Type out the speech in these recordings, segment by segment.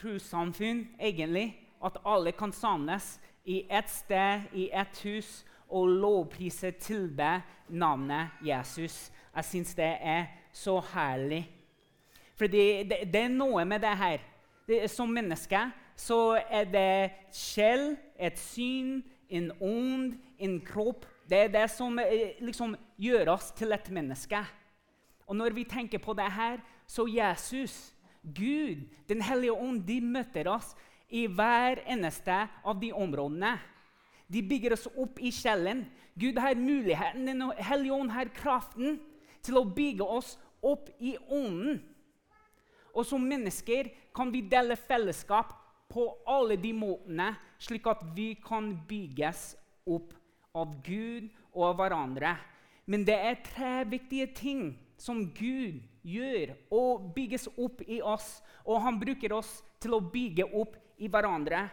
trossamfunn, egentlig. At alle kan samles i ett sted, i ett hus, og lovprise, tilbe navnet Jesus. Jeg syns det er så herlig. Fordi det, det, er noe med det her. Det, som menneske så er det sjel, et syn, en ånd, en kropp. Det er det som eh, liksom, gjør oss til et menneske. Og når vi tenker på det her, så Jesus, Gud, Den hellige ånd, de møter oss i hver eneste av de områdene. De bygger oss opp i sjelen. Gud har muligheten, Den hellige ånd har kraften til å bygge oss opp i ånden. Og som mennesker kan vi dele fellesskap på alle de måtene, slik at vi kan bygges opp av Gud og av hverandre. Men det er tre viktige ting som Gud gjør og bygges opp i oss. Og han bruker oss til å bygge opp i hverandre.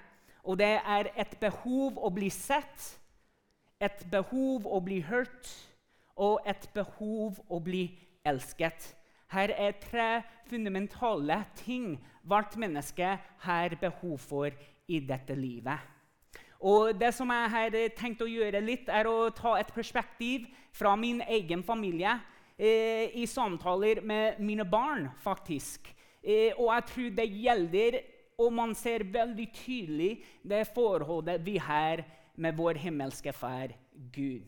Og det er et behov å bli sett, et behov å bli hørt og et behov å bli elsket. Her er tre fundamentale ting hvert menneske har behov for i dette livet. Og det som jeg har tenkt å gjøre litt, er å ta et perspektiv fra min egen familie eh, i samtaler med mine barn, faktisk. Eh, og jeg tror det gjelder, og man ser veldig tydelig det forholdet vi har med vår himmelske far Gud.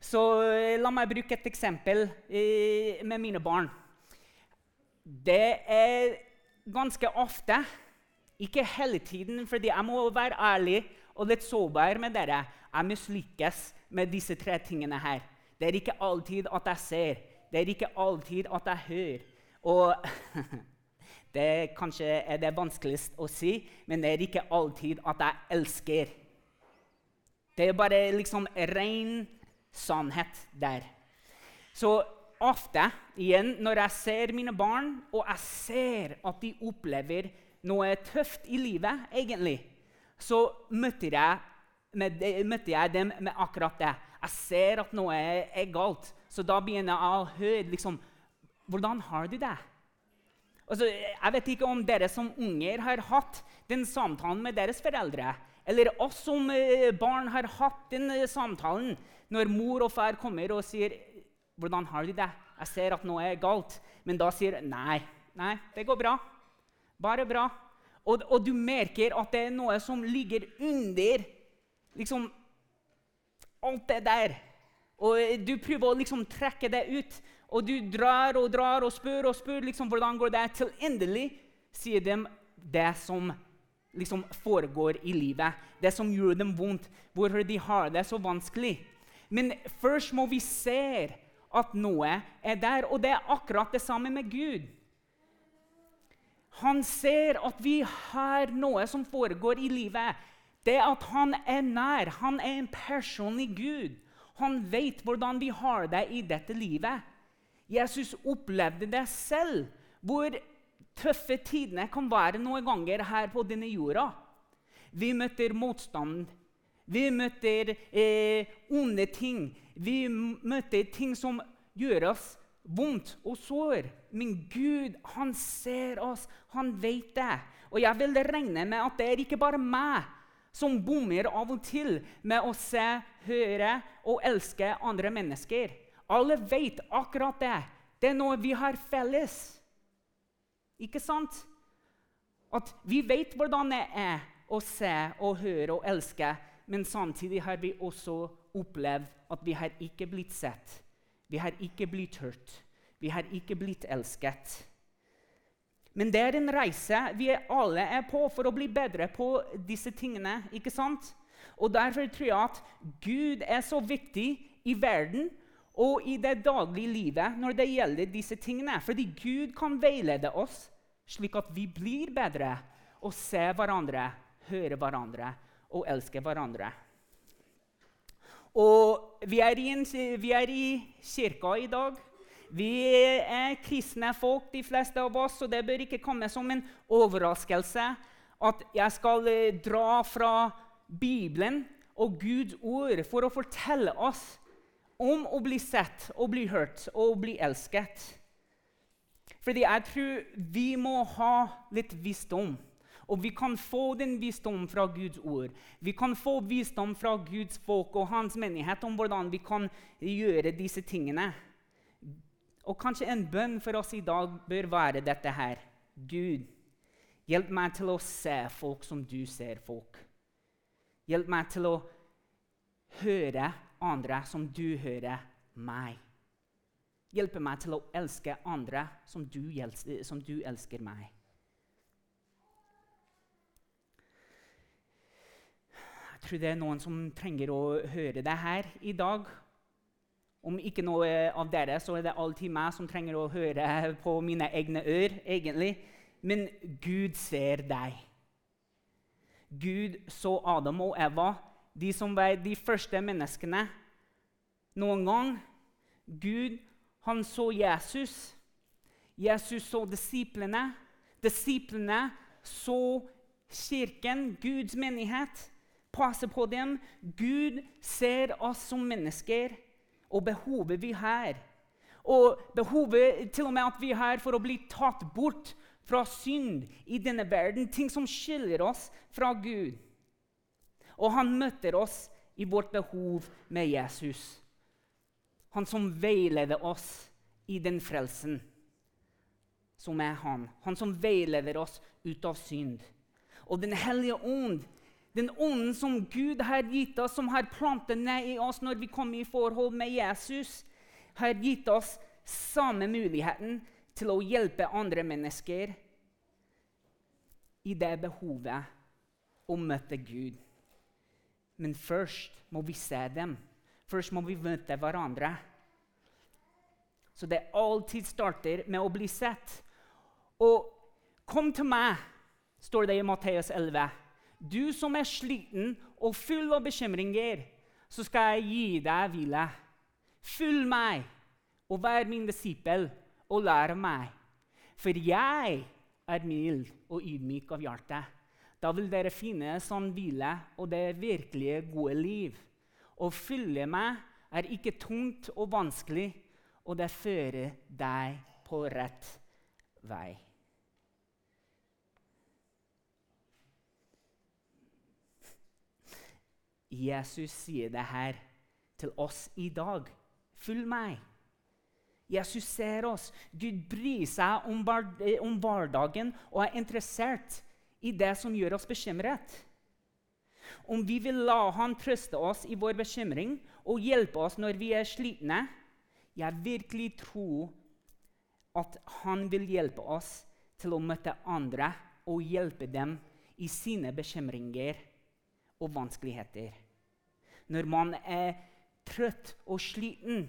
Så eh, la meg bruke et eksempel eh, med mine barn. Det er ganske ofte, ikke hele tiden, fordi jeg må være ærlig og litt sårbar med dere. Jeg mislykkes med disse tre tingene her. Det er ikke alltid at jeg ser, det er ikke alltid at jeg hører. Og det kanskje er det vanskeligst å si, men det er ikke alltid at jeg elsker. Det er bare liksom ren sannhet der. Så ofte, igjen, når jeg ser mine barn, og jeg ser at de opplever noe tøft i livet, egentlig, så møtte jeg, med, møtte jeg dem med akkurat det. Jeg ser at noe er, er galt. Så da begynner jeg å høre liksom, Hvordan har du det? Altså, jeg vet ikke om dere som unger har hatt den samtalen med deres foreldre. Eller oss som eh, barn har hatt den eh, samtalen når mor og far kommer og sier 'Hvordan har du det?' 'Jeg ser at noe er galt.' Men da sier 'Nei, nei, det går bra. Bare bra.' Og, og du merker at det er noe som ligger under liksom, alt det der. Og du prøver å liksom trekke det ut. Og du drar og drar og spør og spør liksom, hvordan går det til endelig sier de det som liksom foregår i livet. Det som gjør dem vondt, hvorfor de har det så vanskelig. Men først må vi se at noe er der, og det er akkurat det samme med Gud. Han ser at vi har noe som foregår i livet. Det at han er nær. Han er en personlig Gud. Han vet hvordan vi har det i dette livet. Jesus opplevde det selv, hvor tøffe tidene kan være noen ganger her på denne jorda. Vi møter motstand. Vi møter eh, onde ting. Vi møter ting som gjør oss vondt og sår. Men Gud, han ser oss. Han vet det. Og jeg vil regne med at det er ikke bare meg som bommer av og til med å se, høre og elske andre mennesker. Alle vet akkurat det. Det er noe vi har felles. Ikke sant? At vi vet hvordan det er å se og høre og elske, men samtidig har vi også opplevd at vi har ikke blitt sett. Vi har ikke blitt hørt. Vi har ikke blitt elsket. Men det er en reise vi alle er på for å bli bedre på disse tingene. ikke sant? Og Derfor tror jeg at Gud er så viktig i verden og i det daglige livet når det gjelder disse tingene. Fordi Gud kan veilede oss slik at vi blir bedre og ser hverandre, hører hverandre og elsker hverandre. Og vi er i, en, vi er i kirka i dag. Vi er kristne folk, de fleste av oss, og det bør ikke komme som en overraskelse at jeg skal eh, dra fra Bibelen og Guds ord for å fortelle oss om å bli sett og bli hørt og bli elsket. Fordi jeg tror vi må ha litt visdom. Og vi kan få den visdom fra Guds ord. Vi kan få visdom fra Guds folk og hans menighet om hvordan vi kan gjøre disse tingene. Og kanskje en bønn for oss i dag bør være dette her. Gud, hjelp meg til å se folk som du ser folk. Hjelp meg til å høre andre som du hører meg. Hjelp meg til å elske andre som du, som du elsker meg. Jeg tror det er noen som trenger å høre det her i dag. Om ikke noe av dere, så er det alltid meg som trenger å høre på mine egne ør. egentlig. Men Gud ser deg. Gud så Adam og Eva, de som var de første menneskene noen gang. Gud, han så Jesus. Jesus så disiplene. Disiplene så kirken, Guds menighet passe på dem. Gud ser oss som mennesker og behovet vi har. Og behovet til og med at vi har for å bli tatt bort fra synd i denne verden. Ting som skiller oss fra Gud. Og han møter oss i vårt behov med Jesus. Han som veileder oss i den frelsen som er han. Han som veileder oss ut av synd. Og Den hellige ånd den ånden som Gud har gitt oss, som har plantet ned i oss når vi kommer i forhold med Jesus, har gitt oss samme muligheten til å hjelpe andre mennesker i det behovet å møte Gud. Men først må vi se dem. Først må vi møte hverandre. Så det alltid starter med å bli sett. Og 'kom til meg', står det i Matteus 11. Du som er sliten og full av bekymringer, så skal jeg gi deg hvile. Følg meg og vær min disippel og lær meg. For jeg er mild og ydmyk av hjerte. Da vil dere finne sånn hvile og det virkelige gode liv. Å følge meg er ikke tungt og vanskelig, og det fører deg på rett vei. Jesus sier det her til oss i dag. Følg meg. Jesus ser oss. Gud bryr seg om, om hverdagen og er interessert i det som gjør oss bekymret. Om vi vil la Han trøste oss i vår bekymring og hjelpe oss når vi er slitne, jeg virkelig tror at Han vil hjelpe oss til å møte andre og hjelpe dem i sine bekymringer og vanskeligheter. Når man er trøtt og sliten.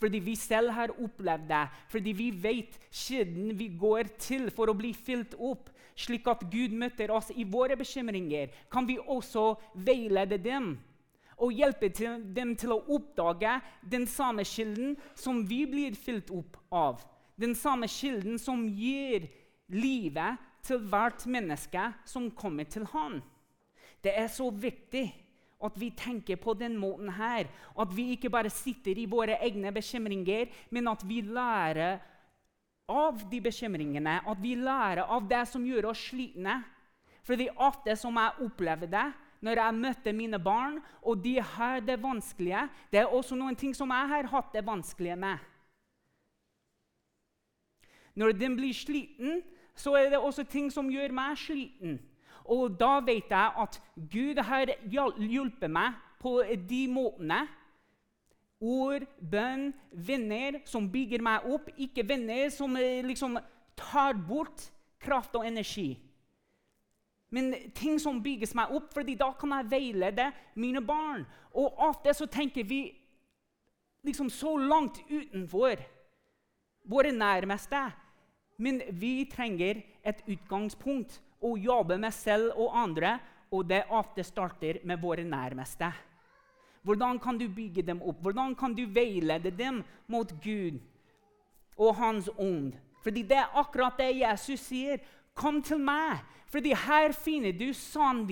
Fordi vi selv har opplevd det, fordi vi vet kilden vi går til for å bli fylt opp, slik at Gud møter oss i våre bekymringer, kan vi også veilede dem og hjelpe dem til å oppdage den samme kilden som vi blir fylt opp av. Den samme kilden som gir livet til hvert menneske som kommer til Han. Det er så viktig at vi tenker på den måten her. At vi ikke bare sitter i våre egne bekymringer, men at vi lærer av de bekymringene. At vi lærer av det som gjør oss slitne. Fordi ofte som jeg opplever det, når jeg møter mine barn, og de har det vanskelige Det er også noen ting som jeg har hatt det vanskelige med. Når de blir sliten, så er det også ting som gjør meg sliten. Og da vet jeg at Gud har hjulpet meg på de måtene. Ord, bønn, venner som bygger meg opp, ikke venner som eh, liksom tar bort kraft og energi. Men ting som bygges meg opp, fordi da kan jeg veilede mine barn. Og ofte så tenker vi liksom så langt utenfor våre nærmeste. Men vi trenger et utgangspunkt å jobber med selv og andre, og det ofte starter med våre nærmeste. Hvordan kan du bygge dem opp? Hvordan kan du veilede dem mot Gud og Hans ånd? Fordi det er akkurat det Jesus sier. Kom til meg, fordi her finner du sann.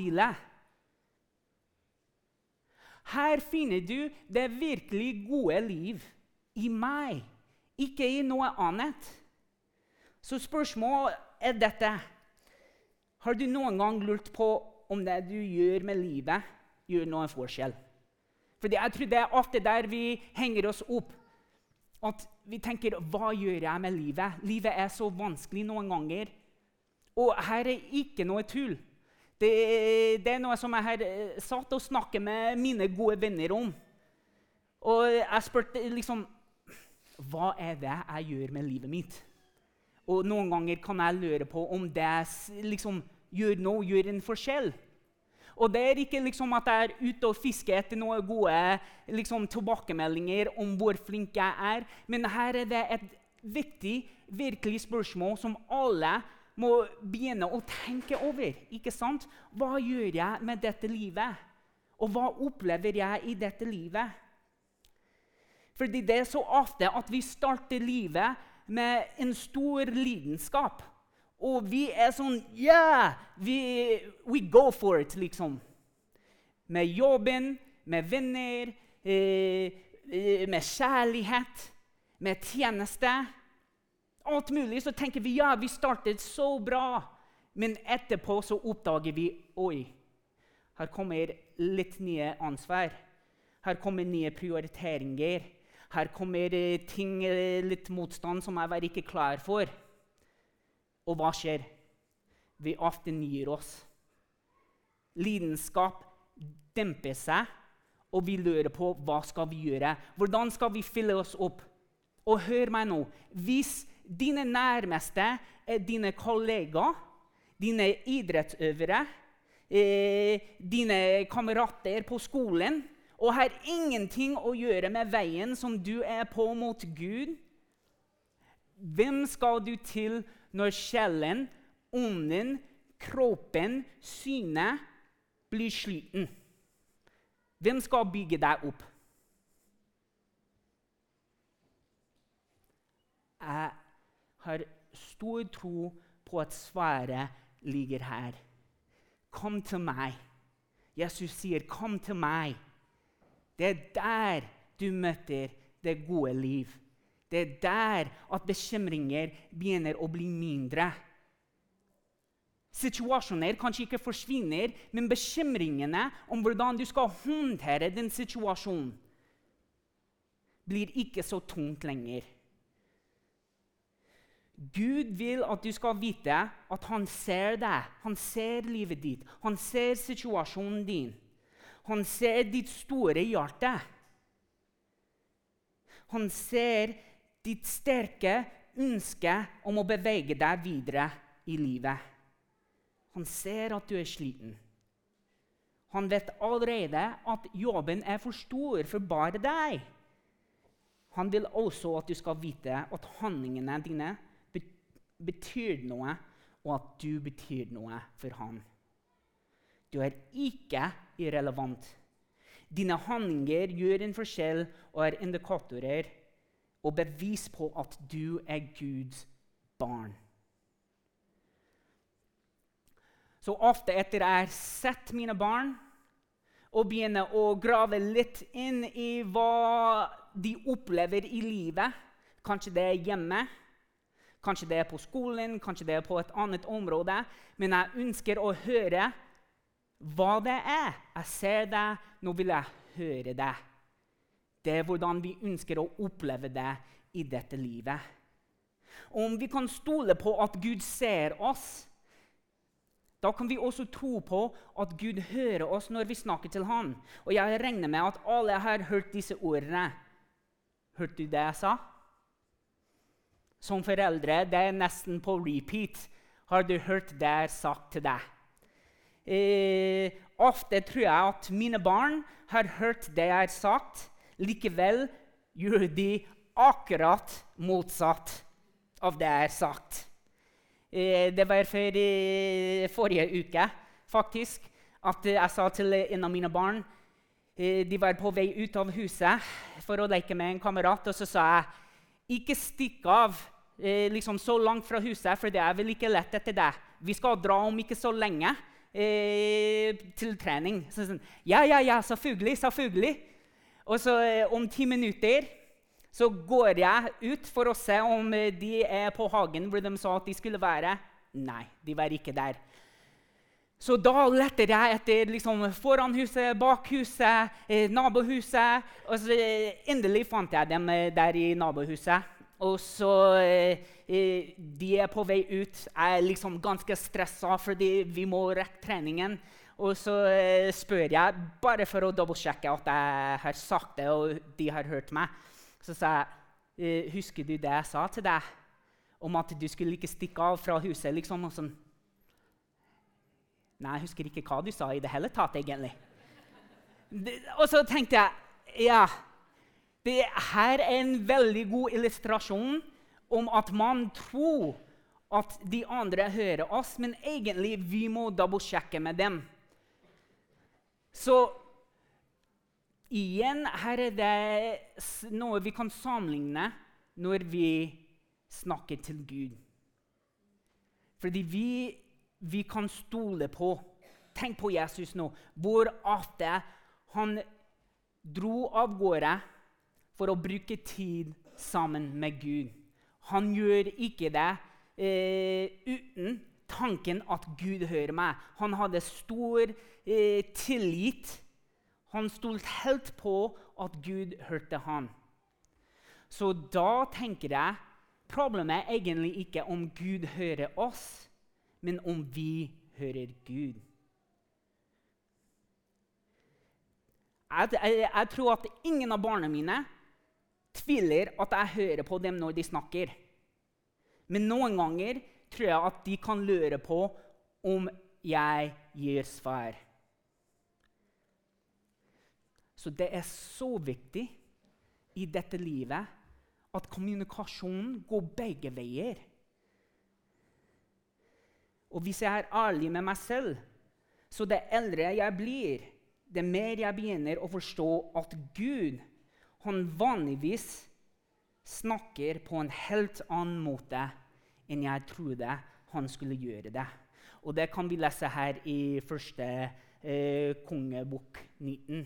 Her finner du det virkelig gode liv i meg, ikke i noe annet. Så spørsmålet er dette Har du noen gang lurt på om det du gjør med livet, gjør noen forskjell? Fordi jeg tror det er ofte der vi henger oss opp. At vi tenker 'Hva gjør jeg med livet?' Livet er så vanskelig noen ganger. Og her er ikke noe tull. Det, det er noe som jeg har eh, satt og snakket med mine gode venner om. Og jeg spurte liksom Hva er det jeg gjør med livet mitt? Og noen ganger kan jeg lure på om det liksom gjør noe, gjør en forskjell. Og det er ikke liksom at jeg er ute og fisker etter noen gode liksom, tilbakemeldinger om hvor flink jeg er, men her er det et viktig, virkelig spørsmål som alle må begynne å tenke over. ikke sant? Hva gjør jeg med dette livet? Og hva opplever jeg i dette livet? Fordi det er så ofte at vi starter livet med en stor lidenskap. Og vi er sånn Yeah! Vi, we go for it, liksom. Med jobben, med venner, eh, eh, med kjærlighet, med tjeneste. Alt mulig. Så tenker vi ja, vi startet så bra. Men etterpå så oppdager vi oi, her kommer litt nye ansvar. Her kommer nye prioriteringer. Her kommer eh, ting, eh, litt motstand som jeg var ikke klar for. Og hva skjer? Vi ofte nyr oss. Lidenskap demper seg, og vi lurer på hva skal vi gjøre. Hvordan skal vi fylle oss opp? Og hør meg nå. Hvis dine nærmeste er dine kollegaer, dine idrettsøvere, eh, dine kamerater på skolen og har ingenting å gjøre med veien som du er på mot Gud, hvem skal du til når sjelen, ånden, kroppen, synet blir sliten? Hvem skal bygge deg opp? Jeg har stor tro på at svaret ligger her. Kom til meg. Jesus sier, 'Kom til meg'. Det er der du møter det gode liv. Det er der at bekymringer begynner å bli mindre. Situasjoner kanskje ikke forsvinner, men bekymringene om hvordan du skal håndtere den situasjonen, blir ikke så tungt lenger. Gud vil at du skal vite at han ser deg, han ser livet ditt, han ser situasjonen din. Han ser ditt store hjerte. Han ser ditt sterke ønske om å bevege deg videre i livet. Han ser at du er sliten. Han vet allerede at jobben er for stor for bare deg. Han vil også at du skal vite at handlingene dine betyr noe, og at du betyr noe for ham. Du er ikke irrelevant. Dine handlinger gjør en forskjell og er indikatorer og bevis på at du er Guds barn. Så ofte etter jeg har sett mine barn og begynner å grave litt inn i hva de opplever i livet Kanskje det er hjemme, kanskje det er på skolen, kanskje det er på et annet område. Men jeg ønsker å høre hva det er. Jeg ser det, nå vil jeg høre det. Det er hvordan vi ønsker å oppleve det i dette livet. Og om vi kan stole på at Gud ser oss, da kan vi også tro på at Gud hører oss når vi snakker til ham. Og jeg regner med at alle har hørt disse ordene. Hørte du det jeg sa? Som foreldre, det er nesten på repeat. Har du hørt det jeg har sagt til deg? Eh, ofte tror jeg at mine barn har hørt det jeg har sagt. Likevel gjør de akkurat motsatt av det jeg har sagt. Eh, det var for eh, forrige uke faktisk, at jeg sa til en av mine barn eh, De var på vei ut av huset for å leke med en kamerat. Og så sa jeg ikke stikk av eh, liksom så langt fra huset, for det er vel ikke lett etter det. Vi skal dra om ikke så lenge eh, til trening. Så sånn, ja, ja, ja, selvfølgelig, selvfølgelig. Og så eh, om ti minutter så går jeg ut for å se om eh, de er på hagen hvor de sa at de skulle være. Nei, de var ikke der. Så da leter jeg etter liksom, foran huset, bak huset, eh, nabohuset. Og så endelig fant jeg dem der i nabohuset. Og så eh, eh, De er på vei ut. Er liksom ganske stressa fordi vi må rekke treningen. Og så eh, spør jeg, bare for å dobbeltsjekke at jeg har sagt det, og de har hørt meg, så sa jeg eh, Husker du det jeg sa til deg om at du skulle ikke stikke av fra huset? liksom, og sånn. Nei, jeg husker ikke hva du sa i det hele tatt, egentlig. Og så tenkte jeg ja, det her er en veldig god illustrasjon om at man tror at de andre hører oss, men egentlig vi må dobbeltsjekke med dem. Så igjen, her er det noe vi kan sammenligne når vi snakker til Gud. Fordi vi, vi kan stole på Tenk på Jesus nå, hvor ofte han dro av gårde for å bruke tid sammen med Gud. Han gjør ikke det eh, uten tanken at Gud hører meg. Han hadde stor eh, tillit. Han stolte helt på at Gud hørte han. Så da tenker jeg problemet er egentlig ikke om Gud hører oss, men om vi hører Gud. Jeg, jeg, jeg tror at ingen av barna mine tviler at jeg hører på dem når de snakker. Men noen ganger tror jeg at de kan lure på om jeg gir svar. Så det er så viktig i dette livet at kommunikasjonen går begge veier. Og hvis jeg er ærlig med meg selv, så det eldre jeg blir, det mer jeg begynner å forstå at Gud han vanligvis snakker på en helt annen måte enn jeg trodde han skulle gjøre det. Og det kan vi lese her i første eh, kongebok 19.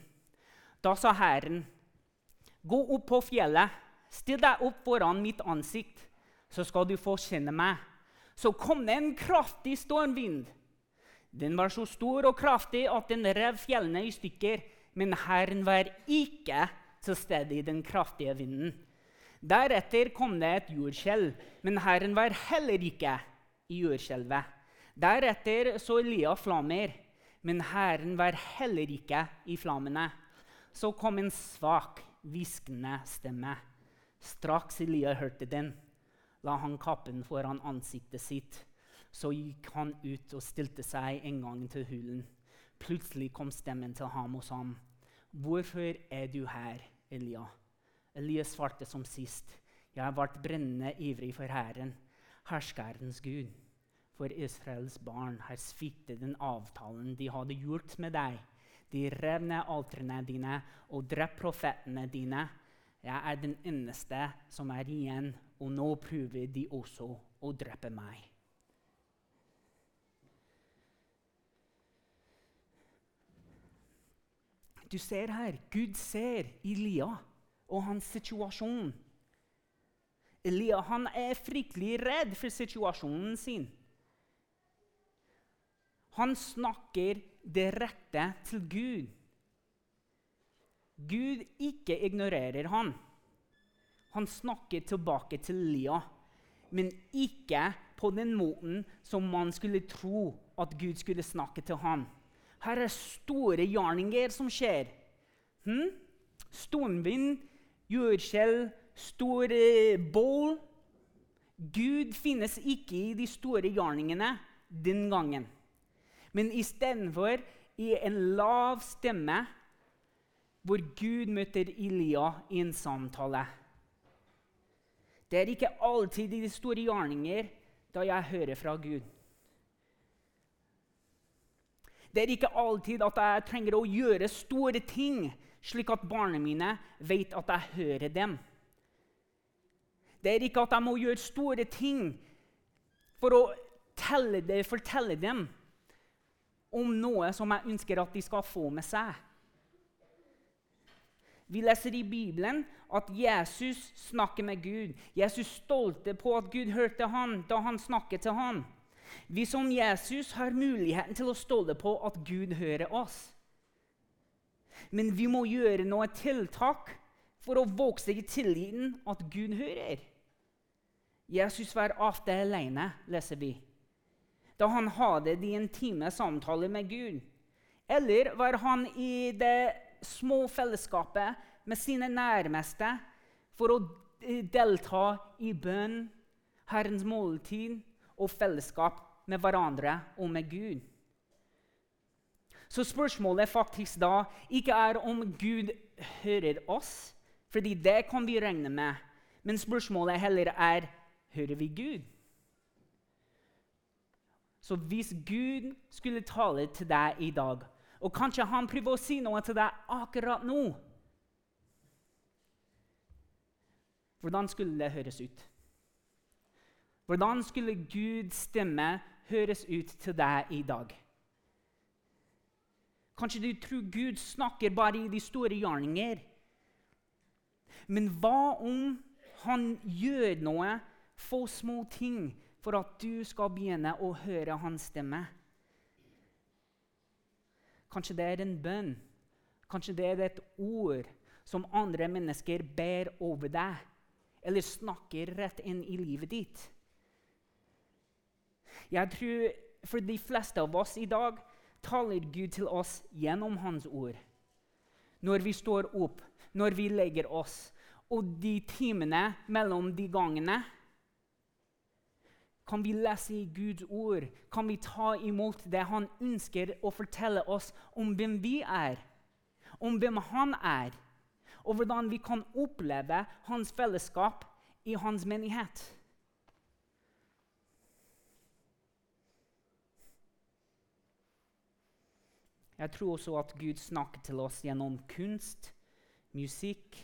Da sa Herren, gå opp på fjellet, still deg opp foran mitt ansikt, så skal du få kjenne meg. Så kom det en kraftig stormvind. Den var så stor og kraftig at den rev fjellene i stykker, men Herren var ikke til stede i den kraftige vinden. Deretter kom det et jordskjelv, men Herren var heller ikke i jordskjelvet. Deretter så Elia flammer, men Herren var heller ikke i flammene. Så kom en svak, hviskende stemme. Straks Elia hørte den, la han kappen foran ansiktet sitt. Så gikk han ut og stilte seg en gang til hulen. Plutselig kom stemmen til ham og sa, 'Hvorfor er du her, Elia?' Elia svarte som sist, 'Jeg vært brennende ivrig for Herren, herskerens Gud.' For Israels barn har sviktet den avtalen de hadde gjort med deg. De rev ned altrene dine og drept profetene dine. Jeg er den eneste som er igjen, og nå prøver de også å drepe meg. Du ser her, Gud ser Elia og hans situasjon. Elia han er fryktelig redd for situasjonen sin. Han snakker direkte til Gud. Gud ikke ignorerer han. Han snakker tilbake til Elia, men ikke på den måten som man skulle tro at Gud skulle snakke til han. Her er store gjerninger som skjer. Hm? Stormvind, jordskjelv, store bål. Gud finnes ikke i de store gjerningene den gangen. Men istedenfor i en lav stemme hvor Gud møter Ilia i en samtale. Det er ikke alltid i de store gjerninger da jeg hører fra Gud. Det er ikke alltid at jeg trenger å gjøre store ting, slik at barna mine vet at jeg hører dem. Det er ikke at jeg må gjøre store ting for å det, fortelle dem om noe som jeg ønsker at de skal få med seg. Vi leser i Bibelen at Jesus snakker med Gud. Jesus stolte på at Gud hørte han da han snakket til ham. Vi som Jesus har muligheten til å stole på at Gud hører oss. Men vi må gjøre noe tiltak for å vokse i tilliten at Gud hører. Jesus var ofte alene, leser vi, da han hadde de intime samtaler med Gud. Eller var han i det små fellesskapet med sine nærmeste for å delta i bønn, Herrens måltid og fellesskap med hverandre og med Gud. Så spørsmålet faktisk da ikke er om Gud hører oss, fordi det kan vi regne med, men spørsmålet heller er hører vi Gud. Så hvis Gud skulle tale til deg i dag, og kanskje han prøver å si noe til deg akkurat nå Hvordan skulle det høres ut? Hvordan skulle Guds stemme høres ut til deg i dag? Kanskje du tror Gud snakker bare i de store gjerninger. Men hva om han gjør noe, få små ting, for at du skal begynne å høre hans stemme? Kanskje det er en bønn. Kanskje det er et ord som andre mennesker ber over deg, eller snakker rett inn i livet ditt. Jeg tror for de fleste av oss i dag taler Gud til oss gjennom Hans ord. Når vi står opp, når vi legger oss, og de timene mellom de gangene kan vi lese i Guds ord? Kan vi ta imot det Han ønsker å fortelle oss om hvem vi er? Om hvem Han er? Og hvordan vi kan oppleve Hans fellesskap i Hans menighet? Jeg tror også at Gud snakker til oss gjennom kunst, musikk,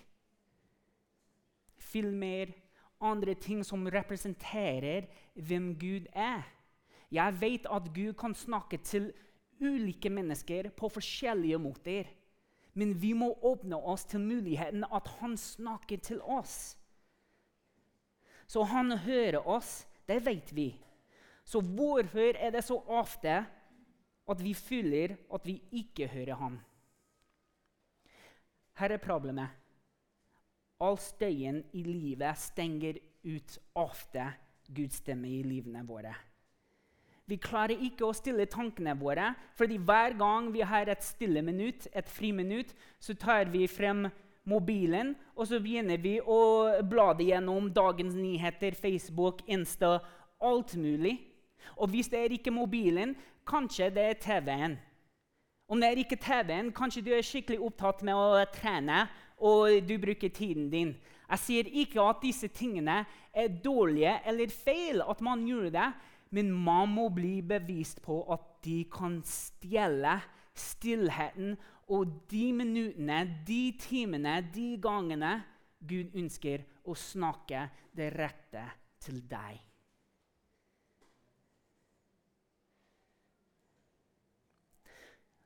filmer, andre ting som representerer hvem Gud er. Jeg vet at Gud kan snakke til ulike mennesker på forskjellige måter. Men vi må åpne oss til muligheten at han snakker til oss. Så han hører oss, det vet vi. Så hvorfor er det så ofte at vi føler at vi ikke hører ham. Her er problemet. All støyen i livet stenger ut ofte Guds stemme i livene våre. Vi klarer ikke å stille tankene våre, fordi hver gang vi har et stille minutt, et friminutt, så tar vi frem mobilen og så begynner vi å blade gjennom dagens nyheter, Facebook, Insta, alt mulig. Og hvis det er ikke mobilen, Kanskje det er TV-en. Om det er ikke TV-en, kanskje du er skikkelig opptatt med å trene og du bruker tiden din. Jeg sier ikke at disse tingene er dårlige eller feil, at man gjør det, men man må bli bevist på at de kan stjele stillheten og de minuttene, de timene, de gangene Gud ønsker å snakke det rette til deg.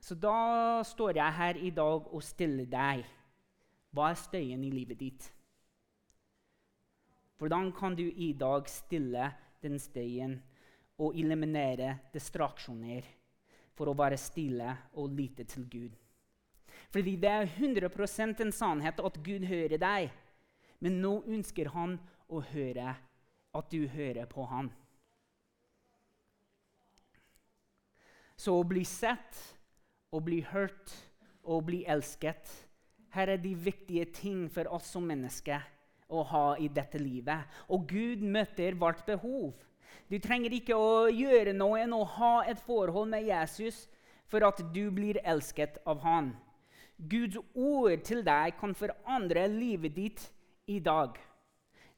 Så da står jeg her i dag og stiller deg. Hva er støyen i livet ditt? Hvordan kan du i dag stille den støyen og eliminere distraksjoner for å være stille og lite til Gud? Fordi det er 100% en sannhet at Gud hører deg, men nå ønsker han å høre at du hører på ham. Så å bli sett å bli hørt og bli elsket. Her er de viktige ting for oss som mennesker å ha i dette livet. Og Gud møter vårt behov. Du trenger ikke å gjøre noe enn å ha et forhold med Jesus for at du blir elsket av han. Guds ord til deg kan forandre livet ditt i dag.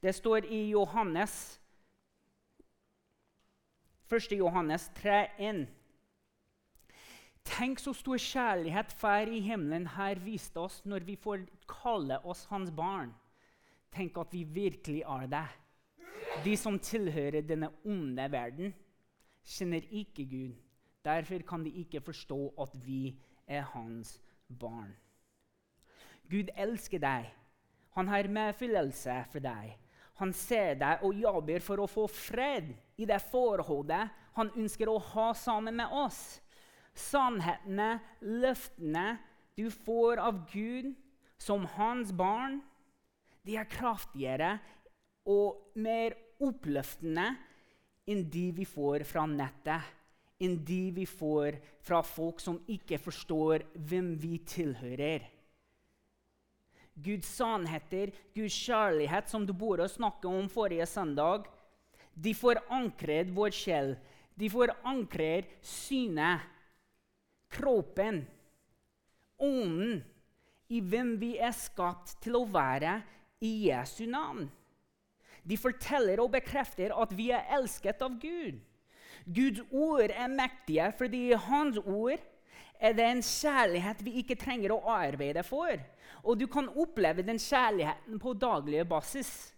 Det står i Johannes 1. Johannes 3,1. Tenk så stor kjærlighet Far i himmelen her viste oss når vi får kalle oss hans barn. Tenk at vi virkelig er det. De som tilhører denne onde verden, kjenner ikke Gud. Derfor kan de ikke forstå at vi er hans barn. Gud elsker deg. Han har medfølelse for deg. Han ser deg og jobber for å få fred i det forholdet han ønsker å ha sammen med oss. Sannhetene, løftene du får av Gud som hans barn, de er kraftigere og mer oppløftende enn de vi får fra nettet, enn de vi får fra folk som ikke forstår hvem vi tilhører. Guds sannheter, Guds kjærlighet, som du burde snakke om forrige søndag, de forankrer vår sjel. De forankrer synet, kroppen, ånden, i hvem vi er skapt til å være i Jesu navn. De forteller og bekrefter at vi er elsket av Gud. Guds ord er mektige fordi hans ord er det en kjærlighet vi ikke trenger å arbeide for. Og du kan oppleve den kjærligheten på daglig basis.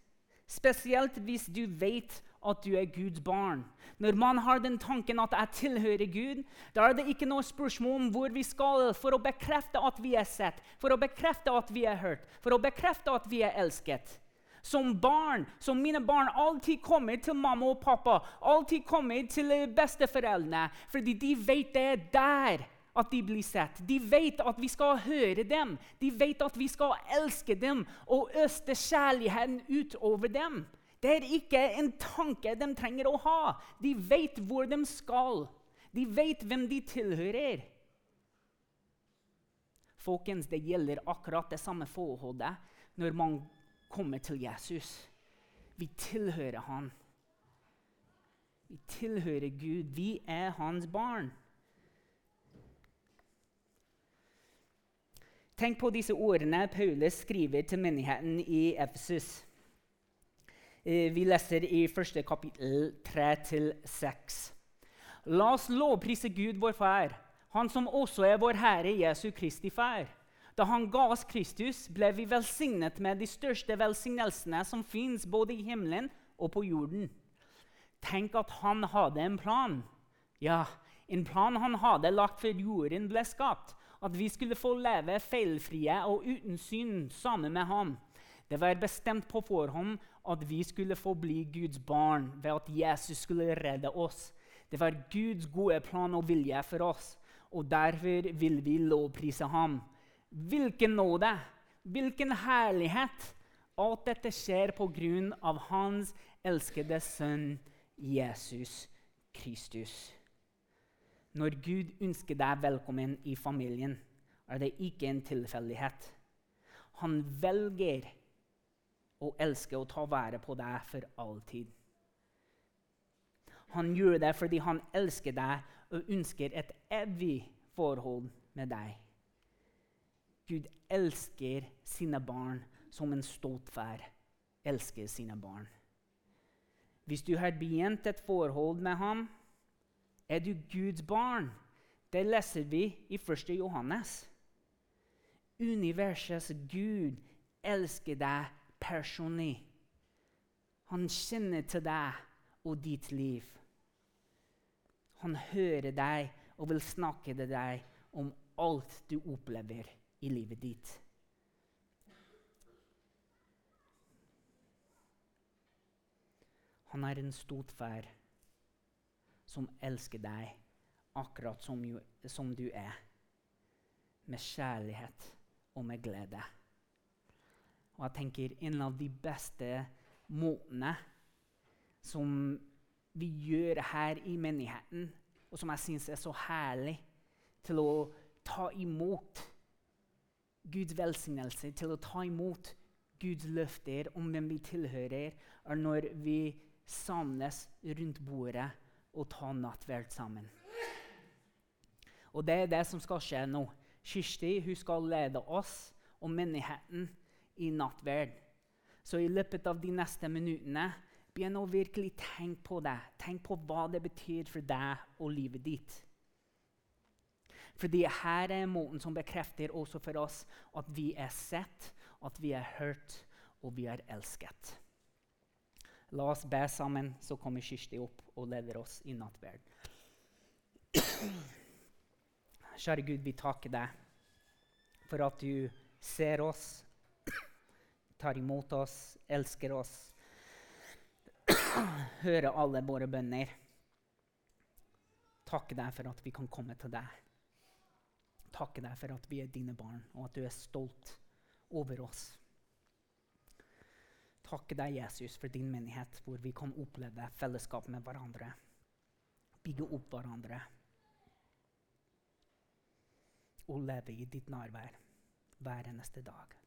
Spesielt hvis du vet at du er Guds barn. Når man har den tanken at jeg tilhører Gud, da er det ikke noe spørsmål om hvor vi skal for å bekrefte at vi er sett, for å bekrefte at vi er hørt, for å bekrefte at vi er elsket som barn, som mine barn alltid kommer til mamma og pappa, alltid kommer til besteforeldrene, fordi de vet det er der at de blir sett. De vet at vi skal høre dem, de vet at vi skal elske dem og øste kjærligheten utover dem. Det er ikke en tanke de trenger å ha. De vet hvor de skal. De vet hvem de tilhører. Folkens, Det gjelder akkurat det samme forholdet når man kommer til Jesus. Vi tilhører han. Vi tilhører Gud. Vi er hans barn. Tenk på disse ordene Paulus skriver til menigheten i Efesus. Eh, vi leser i første kapittel 3-6. La oss lovprise Gud, vår Far, Han som også er vår Herre Jesu Kristi Far. Da han ga oss Kristus, ble vi velsignet med de største velsignelsene som fins både i himmelen og på jorden. Tenk at han hadde en plan. Ja, en plan han hadde lagt før jorden ble skapt. At vi skulle få leve feilfrie og uten synd sammen med ham. Det var bestemt på forhånd at vi skulle få bli Guds barn ved at Jesus skulle redde oss. Det var Guds gode plan og vilje for oss, og derfor vil vi lovprise ham. Hvilken nåde, hvilken herlighet! Alt dette skjer på grunn av Hans elskede sønn Jesus Kristus. Når Gud ønsker deg velkommen i familien, er det ikke en tilfeldighet. Han velger å elsker og ta vare på deg for alltid. Han gjør det fordi han elsker deg og ønsker et evig forhold med deg. Gud elsker sine barn som en stolt far elsker sine barn. Hvis du har begynt et forhold med ham, er du Guds barn. Det leser vi i 1. Johannes. Universets Gud elsker deg personlig. Han kjenner til deg og ditt liv. Han hører deg og vil snakke til deg om alt du opplever i livet ditt. Han er en stor far som elsker deg akkurat som, som, du er, med kjærlighet og med glede. Og jeg tenker En av de beste måtene som vi gjør her i menigheten, og som jeg syns er så herlig, til å ta imot Guds velsignelse, til å ta imot Guds løfter om hvem vi tilhører, er når vi samles rundt bordet og tar nattverd sammen. Og det er det som skal skje nå. Kirsti hun skal lede oss og menigheten i nattverd. Så i løpet av de neste minuttene begynn å virkelig tenke på det. Tenk på hva det betyr for deg og livet ditt. Fordi her er måten som bekrefter også for oss at vi er sett, at vi er hørt, og vi er elsket. La oss be sammen, så kommer Kirsti opp og leder oss i nattverd. Kjære Gud, vi takker deg for at du ser oss, tar imot oss, elsker oss. hører alle våre bønner. Takke deg for at vi kan komme til deg. Takke deg for at vi er dine barn, og at du er stolt over oss. Takke deg, Jesus, for din menighet, hvor vi kan oppleve fellesskap med hverandre. Bygge opp hverandre. Og leve i ditt nærvær hver eneste dag.